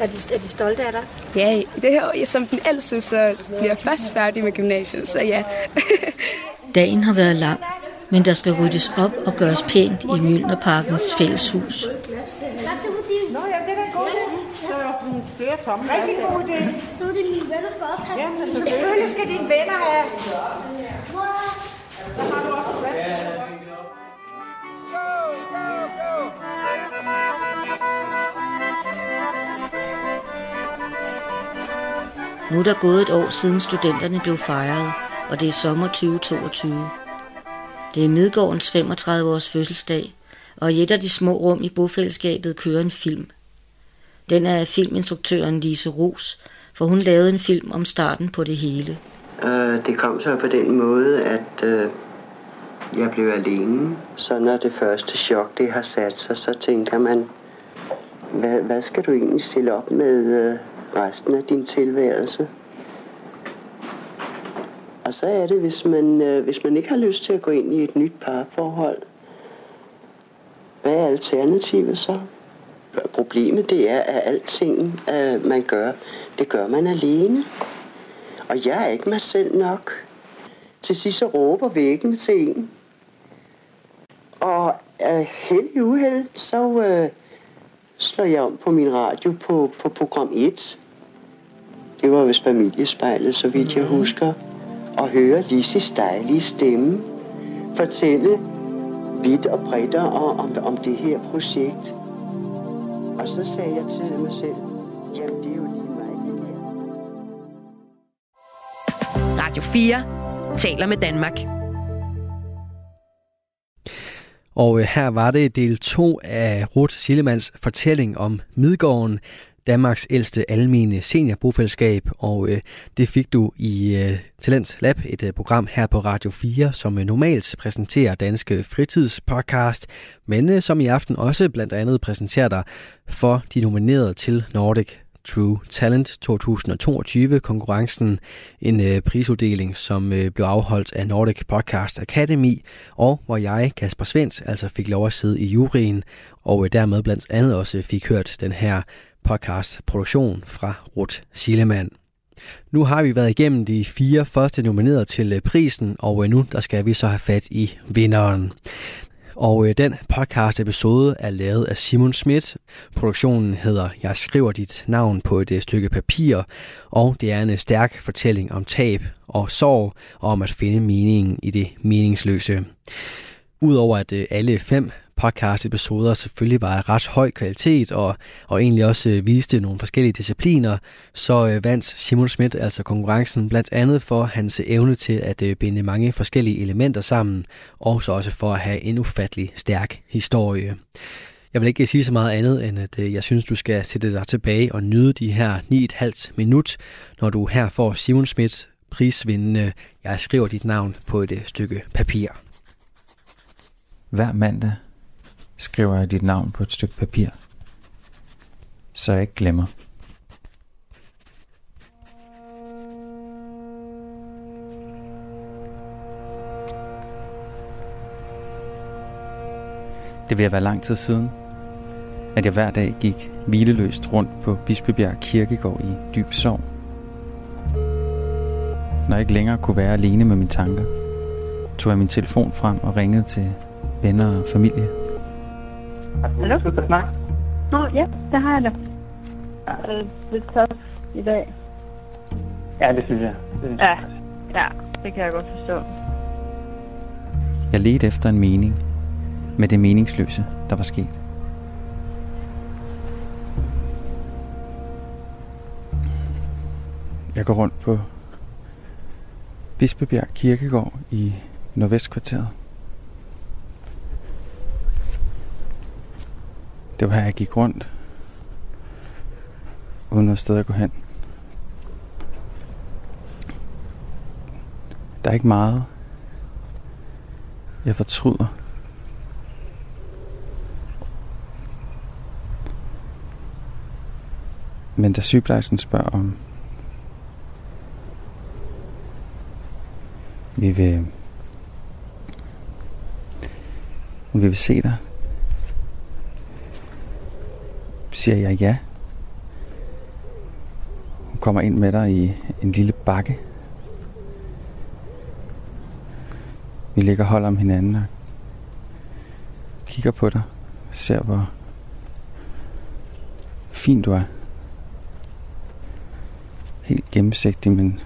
S23: Er de, er de stolte af dig?
S24: Ja, det her, som den ældste, så bliver jeg først færdig med gymnasiet, så ja. [laughs]
S15: Dagen har været lang, men der skal ryddes op og gøres pænt i Mjølnerparkens fælleshus.
S25: Nå ja, det er da godt. Så er der nogle flere tomme Rigtig god idé.
S23: Nu er det mine venner for at
S25: Ja, men selvfølgelig skal dine venner have. Så har du også plads.
S15: Nu er der gået et år siden studenterne blev fejret, og det er sommer 2022. Det er Midgårdens 35 års fødselsdag, og i et af de små rum i bofællesskabet kører en film. Den er filminstruktøren Lise Ros, for hun lavede en film om starten på det hele.
S26: Uh, det kom så på den måde, at uh, jeg blev alene. Så når det første chok det har sat sig, så tænker man, hvad, hvad skal du egentlig stille op med uh, resten af din tilværelse? Og så er det, hvis man, uh, hvis man ikke har lyst til at gå ind i et nyt parforhold, hvad er alternativet så? Problemet det er, at alting, uh, man gør, det gør man alene. Og jeg er ikke mig selv nok. Til sidst så råber væggen til en. Og uh, held i uheld, så uh, slår jeg om på min radio på, på program 1. Det var vist familiespejlet, så vidt jeg husker. Og høre Lises dejlige stemme fortælle vidt og bredt om, om, om det her projekt. Og så sagde jeg til mig selv, jamen det er jo lige mig det her.
S2: Radio 4 taler med Danmark.
S1: Og øh, her var det del 2 af Ruth Sillemanns fortælling om Midgården, Danmarks ældste almene seniorbofællesskab, og øh, det fik du i øh, Talents Lab, et øh, program her på Radio 4, som øh, normalt præsenterer danske fritidspodcast, men øh, som i aften også blandt andet præsenterer dig for de nominerede til Nordic True Talent 2022 konkurrencen en øh, prisuddeling som øh, blev afholdt af Nordic Podcast Academy og hvor jeg Kasper Svendt altså fik lov at sidde i juryen og øh, dermed blandt andet også fik hørt den her podcast produktion fra Ruth Sillemann. Nu har vi været igennem de fire første nominerede til øh, prisen, og øh, nu der skal vi så have fat i vinderen. Og øh, den podcast episode er lavet af Simon Schmidt. Produktionen hedder Jeg skriver dit navn på et stykke papir, og det er en stærk fortælling om tab og sorg, og om at finde meningen i det meningsløse. Udover at alle fem podcast-episoder selvfølgelig var af ret høj kvalitet og, og egentlig også øh, viste nogle forskellige discipliner, så øh, vandt Simon Schmidt altså konkurrencen blandt andet for hans evne til at øh, binde mange forskellige elementer sammen, og så også for at have en ufattelig stærk historie. Jeg vil ikke sige så meget andet, end at øh, jeg synes, du skal sætte dig tilbage og nyde de her 9,5 minut, når du her får Simon Schmidt prisvindende Jeg skriver dit navn på et øh, stykke papir.
S27: Hver mandag skriver jeg dit navn på et stykke papir, så jeg ikke glemmer. Det vil være lang tid siden, at jeg hver dag gik hvileløst rundt på Bispebjerg Kirkegård i dyb sorg. Når jeg ikke længere kunne være alene med mine tanker, tog jeg min telefon frem og ringede til venner og familie.
S28: Hallo? Skal du snakke? Nå, ja, det har jeg da. Er det lidt tough i dag?
S29: Ja, det synes jeg. Det synes
S28: Ja, ja, det kan jeg godt forstå.
S27: Jeg ledte efter en mening med det meningsløse, der var sket. Jeg går rundt på Bispebjerg Kirkegård i Nordvestkvarteret. Det var her, jeg gik rundt, uden noget sted at gå hen. Der er ikke meget, jeg fortryder. Men da sygeplejersken spørger om vi vil vi vil se dig siger jeg ja. Hun kommer ind med dig i en lille bakke. Vi ligger hold om hinanden og kigger på dig. Ser hvor fin du er. Helt gennemsigtig men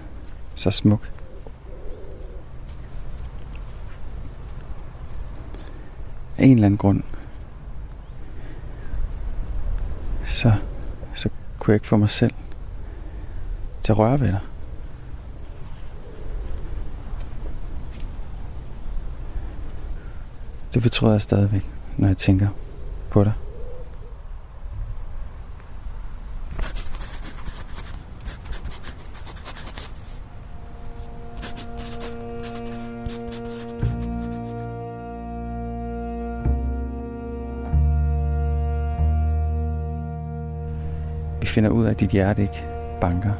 S27: så smuk. Af en eller anden grund, så, så kunne jeg ikke få mig selv til at røre ved dig. Det fortryder jeg stadigvæk, når jeg tænker på dig. Finder ud af, at dit hjerte ikke banker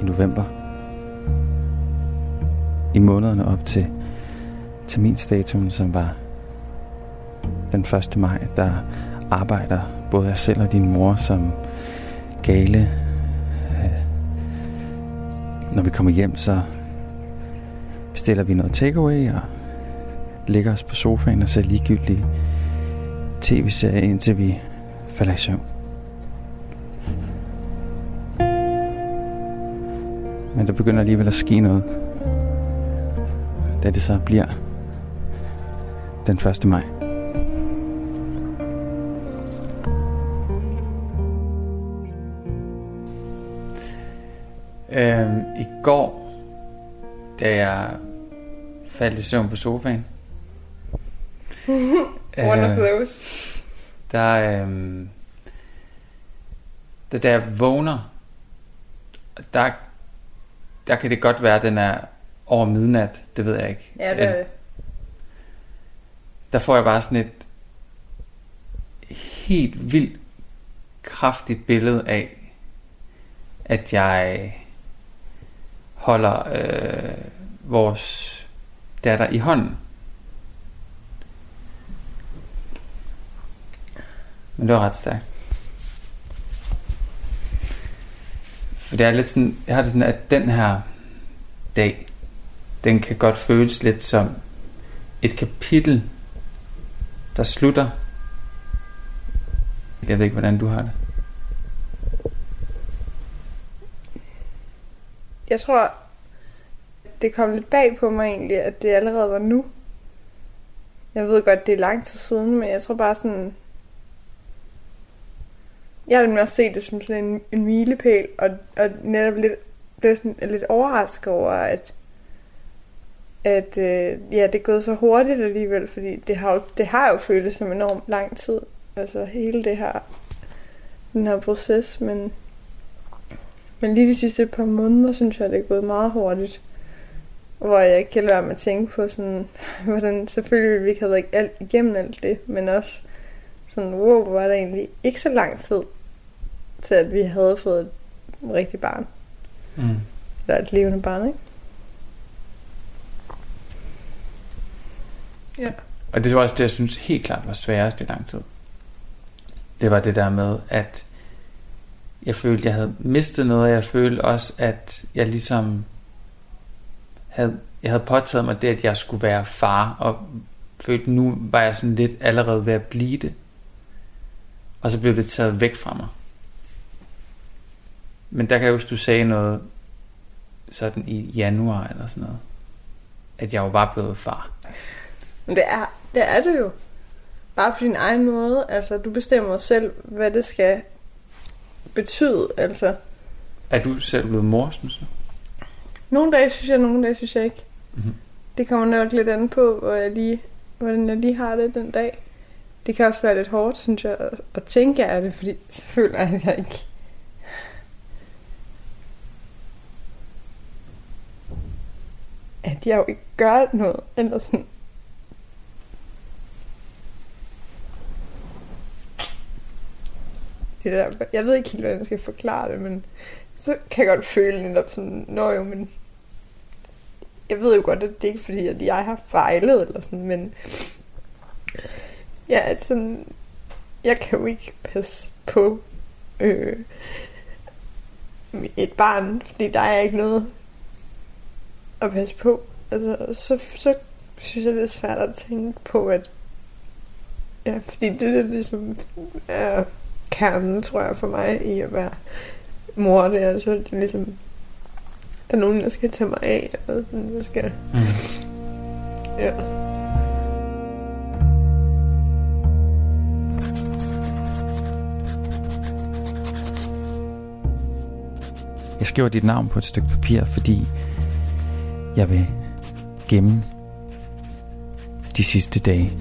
S27: i november. I månederne op til terminstatuen, som var den 1. maj, der arbejder både jeg selv og din mor som gale. Øh, når vi kommer hjem, så bestiller vi noget takeaway og lægger os på sofaen og ser ligegyldige tv-serier, indtil vi falder i søvn. Men der begynder alligevel at ske noget, da det så bliver den 1. maj. Øhm, I går, da jeg faldt i søvn på sofaen. [laughs]
S30: One of
S27: øh,
S30: those.
S27: Der, øhm, da, da jeg vågner, der, der kan det godt være, at den er over midnat. Det ved jeg ikke.
S30: Ja, det er det.
S27: Der får jeg bare sådan et helt vildt kraftigt billede af, at jeg holder øh, vores datter i hånden. Men det var ret stærkt. Det er lidt sådan, jeg har det sådan, at den her dag, den kan godt føles lidt som et kapitel, der slutter. Jeg ved ikke, hvordan du har det.
S30: Jeg tror, det kom lidt bag på mig egentlig, at det allerede var nu.
S31: Jeg ved godt, det er lang tid siden, men jeg tror bare sådan... Jeg har nemlig også set det som sådan en, en milepæl, og, og netop lidt, blev sådan lidt overrasket over, at, at øh, ja, det er gået så hurtigt alligevel, fordi det har, jo, det har jo føltes som enormt lang tid. Altså hele det her, den her proces, men, men lige de sidste par måneder, synes jeg, det er gået meget hurtigt. Hvor jeg ikke kan lade være med at tænke på sådan, [laughs] hvordan selvfølgelig vi ikke have været alt igennem alt det, men også sådan, wow, hvor var der egentlig ikke så lang tid til, at vi havde fået et rigtigt barn.
S27: Mm.
S31: Eller et levende barn, ikke? Ja.
S27: Og det var også det, jeg synes helt klart var sværest i lang tid. Det var det der med, at jeg følte, jeg havde mistet noget, og jeg følte også, at jeg ligesom havde, jeg havde påtaget mig det, at jeg skulle være far, og følte, nu var jeg sådan lidt allerede ved at blive det. Og så blev det taget væk fra mig. Men der kan jeg huske, du sagde noget sådan i januar eller sådan noget. At jeg var bare blevet far.
S31: Men det er, det er det jo. Bare på din egen måde. Altså, du bestemmer selv, hvad det skal betyde. Altså,
S27: Er du selv blevet mor, synes du?
S31: nogle dage synes jeg, nogle dage synes jeg ikke.
S27: Mhm.
S31: Det kommer nok lidt an på, hvor jeg lige, hvordan jeg lige har det den dag. Det kan også være lidt hårdt, synes jeg, at, at tænke af det, fordi så føler jeg, at jeg ikke... At jeg jo ikke gør noget, eller sådan. Det der, jeg ved ikke helt, hvordan jeg skal forklare det, men så kan jeg godt føle netop sådan, nå jo, men jeg ved jo godt, at det ikke er fordi, at jeg har fejlet eller sådan, men ja, at sådan, jeg kan jo ikke passe på øh, et barn, fordi der er ikke noget at passe på. Altså, så, så synes jeg, det er svært at tænke på, at ja, fordi det er ligesom er kernen, tror jeg, for mig i at være mor. Det er altså, det er ligesom, der er nogen, der skal tage mig af, eller sådan, der skal...
S27: Mm.
S31: Ja.
S27: Jeg skriver dit navn på et stykke papir, fordi jeg vil gemme de sidste dage.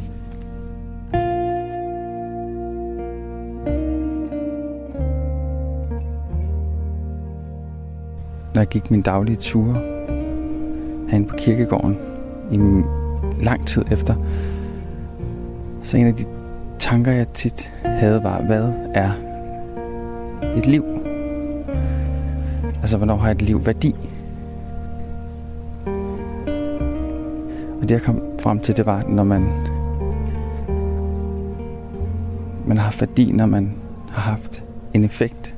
S27: Når jeg gik min daglige ture herinde på kirkegården i en lang tid efter, så en af de tanker, jeg tit havde, var, hvad er et liv? Altså, hvornår har et liv værdi? Det, jeg kom frem til, det var, når man man har haft værdi, når man har haft en effekt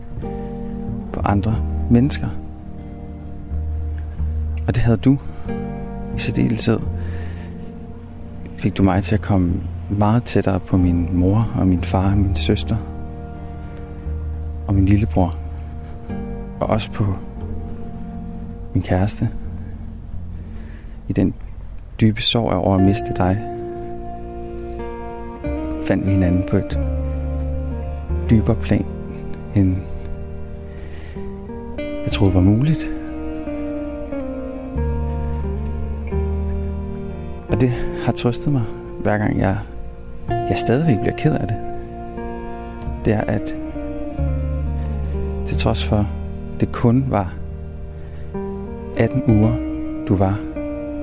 S27: på andre mennesker. Og det havde du i særdeleshed. Fik du mig til at komme meget tættere på min mor og min far og min søster og min lillebror. Og også på min kæreste. I den dybe sorg over at miste dig, fandt vi hinanden på et dybere plan, end jeg troede var muligt. Og det har trøstet mig, hver gang jeg, jeg stadigvæk bliver ked af det. Det er, at til trods for, det kun var 18 uger, du var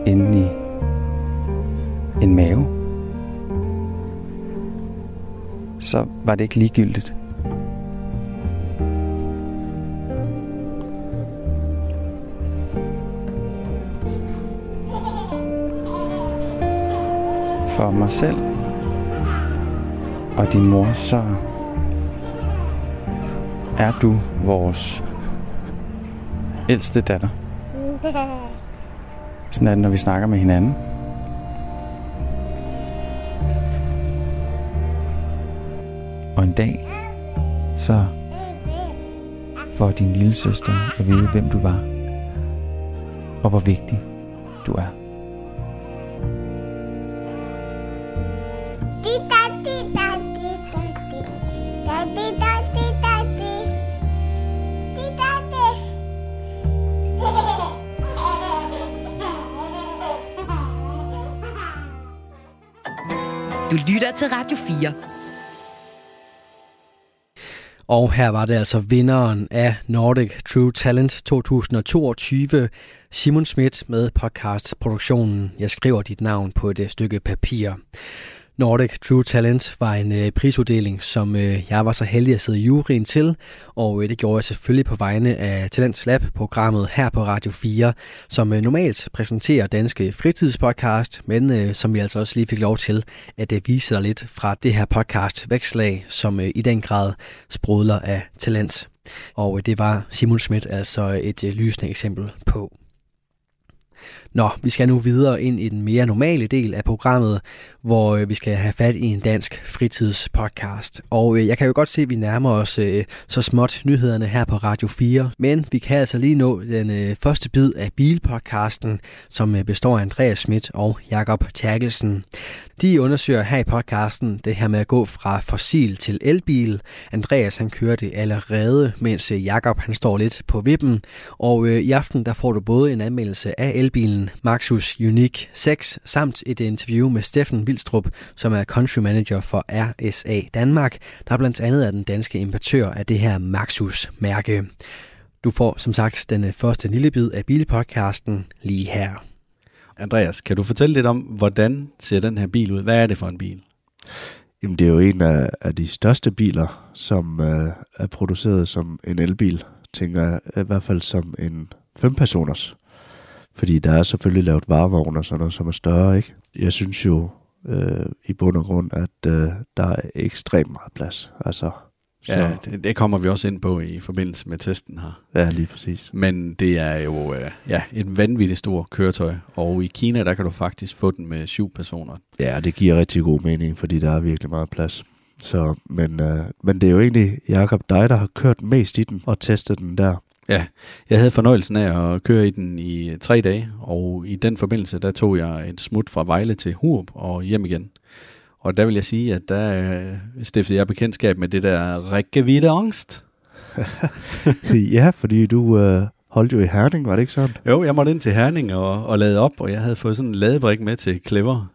S27: inde i en mave, så var det ikke ligegyldigt. For mig selv og din mor, så er du vores ældste datter. [laughs] Sådan er det, når vi snakker med hinanden. dag, så får din lille søster at vide, hvem du var, og hvor vigtig du er.
S2: Du lytter til Radio 4.
S1: Og her var det altså vinderen af Nordic True Talent 2022, Simon Schmidt med podcastproduktionen Jeg skriver dit navn på et stykke papir. Nordic True Talent var en øh, prisuddeling, som øh, jeg var så heldig at sidde i juryen til, og øh, det gjorde jeg selvfølgelig på vegne af Talents Lab-programmet her på Radio 4, som øh, normalt præsenterer danske fritidspodcast, men øh, som vi altså også lige fik lov til at øh, vise dig lidt fra det her podcast Vækslag, som øh, i den grad sprudler af talent. Og øh, det var Simon Schmidt altså et øh, lysende eksempel på. Nå, vi skal nu videre ind i den mere normale del af programmet, hvor øh, vi skal have fat i en dansk fritidspodcast. Og øh, jeg kan jo godt se, at vi nærmer os øh, så småt nyhederne her på Radio 4, men vi kan altså lige nå den første bid af bilpodcasten, som består af Andreas Schmidt og Jakob Terkelsen. De undersøger her i podcasten det her med at gå fra fossil til elbil. Andreas han kører det allerede, mens øh, Jakob han står lidt på vippen. Og øh, i aften der får du både en anmeldelse af elbilen Maxus Unique 6 samt et interview med Steffen Vildstrup, som er country manager for RSA Danmark, der blandt andet er den danske importør af det her Maxus-mærke. Du får som sagt den øh, første lille bid af bilpodcasten lige her.
S32: Andreas, kan du fortælle lidt om, hvordan ser den her bil ud? Hvad er det for en bil?
S30: Jamen, det er jo en af, af de største biler, som øh, er produceret som en elbil, tænker jeg, i hvert fald som en fempersoners. Fordi der er selvfølgelig lavet varevogne og sådan noget, som er større, ikke? Jeg synes jo, øh, i bund og grund, at øh, der er ekstremt meget plads. Altså,
S32: så. Ja, det, det kommer vi også ind på i forbindelse med testen her.
S30: Ja, lige præcis.
S32: Men det er jo øh, ja, et vanvittigt stort køretøj, og i Kina, der kan du faktisk få den med syv personer.
S30: Ja, det giver rigtig god mening, fordi der er virkelig meget plads. Så, men, øh, men det er jo egentlig, Jakob, dig, der har kørt mest i den og testet den der.
S32: Ja, jeg havde fornøjelsen af at køre i den i tre dage, og i den forbindelse, der tog jeg et smut fra Vejle til Hurup og hjem igen. Og der vil jeg sige, at der øh, stiftede jeg bekendtskab med det der rækkevidde angst. [laughs]
S30: ja, fordi du øh, holdt jo i Herning, var det ikke sådan?
S32: Jo, jeg måtte ind til Herning og, og lade op, og jeg havde fået sådan en ladebrik med til Clever.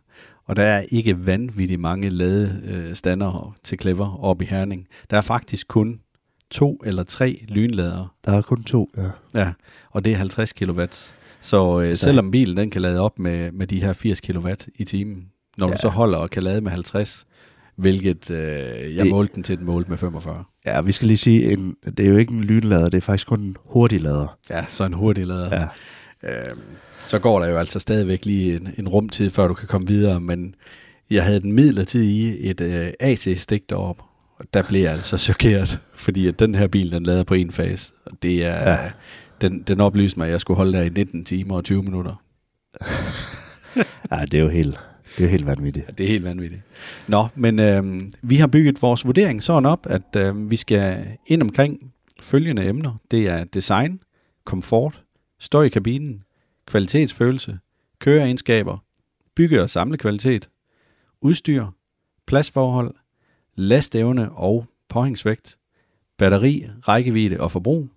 S32: Og der er ikke vanvittigt mange ladestander til Clever oppe i Herning. Der er faktisk kun to eller tre lynladere.
S30: Der er kun to, ja.
S32: Ja, og det er 50 kW. Så øh, selvom bilen den kan lade op med, med de her 80 kW i timen, når ja. du så holder og kan lade med 50, hvilket øh, jeg det, målte den til, den målte med 45.
S30: Ja, vi skal lige sige, en, det er jo ikke en lynlader, det er faktisk kun en hurtig lader.
S32: Ja, så en hurtig lader. Ja. Øhm, så går der jo altså stadigvæk lige en, en rumtid, før du kan komme videre, men jeg havde den midlertidig i et øh, AC-stik deroppe, og der blev jeg altså chokeret, fordi at den her bil, den lader på en fase. Og det er, ja. den, den oplyste mig, at jeg skulle holde der i 19 timer og 20 minutter. [laughs]
S30: ja, det er jo helt, det er helt vanvittigt.
S32: Ja, det er helt vanvittigt. Nå, men øh, vi har bygget vores vurdering sådan op, at øh, vi skal ind omkring følgende emner. Det er design, komfort, støj i kabinen, kvalitetsfølelse, køreegenskaber, bygge- og samlekvalitet, udstyr, pladsforhold, lastevne og påhængsvægt, batteri, rækkevidde og forbrug,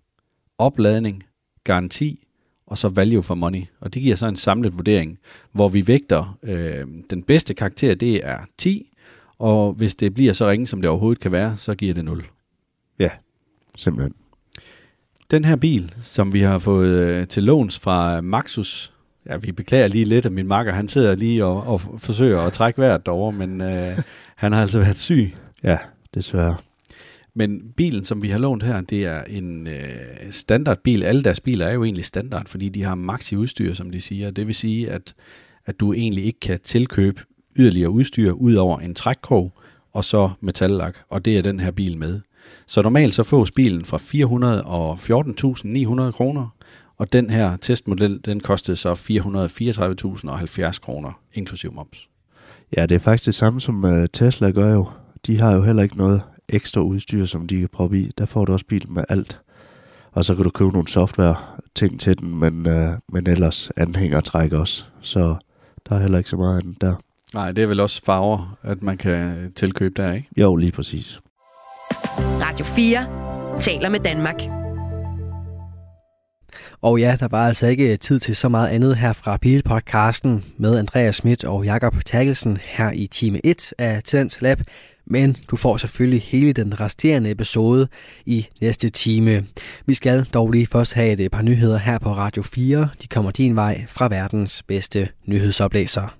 S32: opladning, garanti og så value for money. Og det giver så en samlet vurdering, hvor vi vægter øh, den bedste karakter, det er 10, og hvis det bliver så ringe, som det overhovedet kan være, så giver det 0.
S30: Ja, simpelthen.
S32: Den her bil, som vi har fået øh, til låns fra Maxus, ja, vi beklager lige lidt, at min makker, han sidder lige og, og forsøger at trække vejret derovre, men øh, [laughs] han har altså været syg,
S30: Ja, desværre.
S32: Men bilen, som vi har lånt her, det er en øh, standardbil. Alle deres biler er jo egentlig standard, fordi de har maxi udstyr, som de siger. Det vil sige, at, at du egentlig ikke kan tilkøbe yderligere udstyr ud over en trækkrog og så metallak, og det er den her bil med. Så normalt så fås bilen fra 414.900 kroner, og den her testmodel, den kostede så 434.070 kroner, inklusiv moms.
S30: Ja, det er faktisk det samme, som øh, Tesla gør jo de har jo heller ikke noget ekstra udstyr, som de kan proppe i. Der får du også bilen med alt. Og så kan du købe nogle software ting til den, men, øh, men ellers anhænger træk også. Så der er heller ikke så meget af den der.
S32: Nej, det er vel også farver, at man kan tilkøbe der, ikke?
S30: Jo, lige præcis.
S2: Radio 4 taler med Danmark.
S1: Og ja, der var altså ikke tid til så meget andet her fra Bilpodcasten med Andreas Schmidt og Jakob Terkelsen her i time 1 af Talent Lab. Men du får selvfølgelig hele den resterende episode i næste time. Vi skal dog lige først have et par nyheder her på Radio 4. De kommer din vej fra verdens bedste nyhedsoplæser.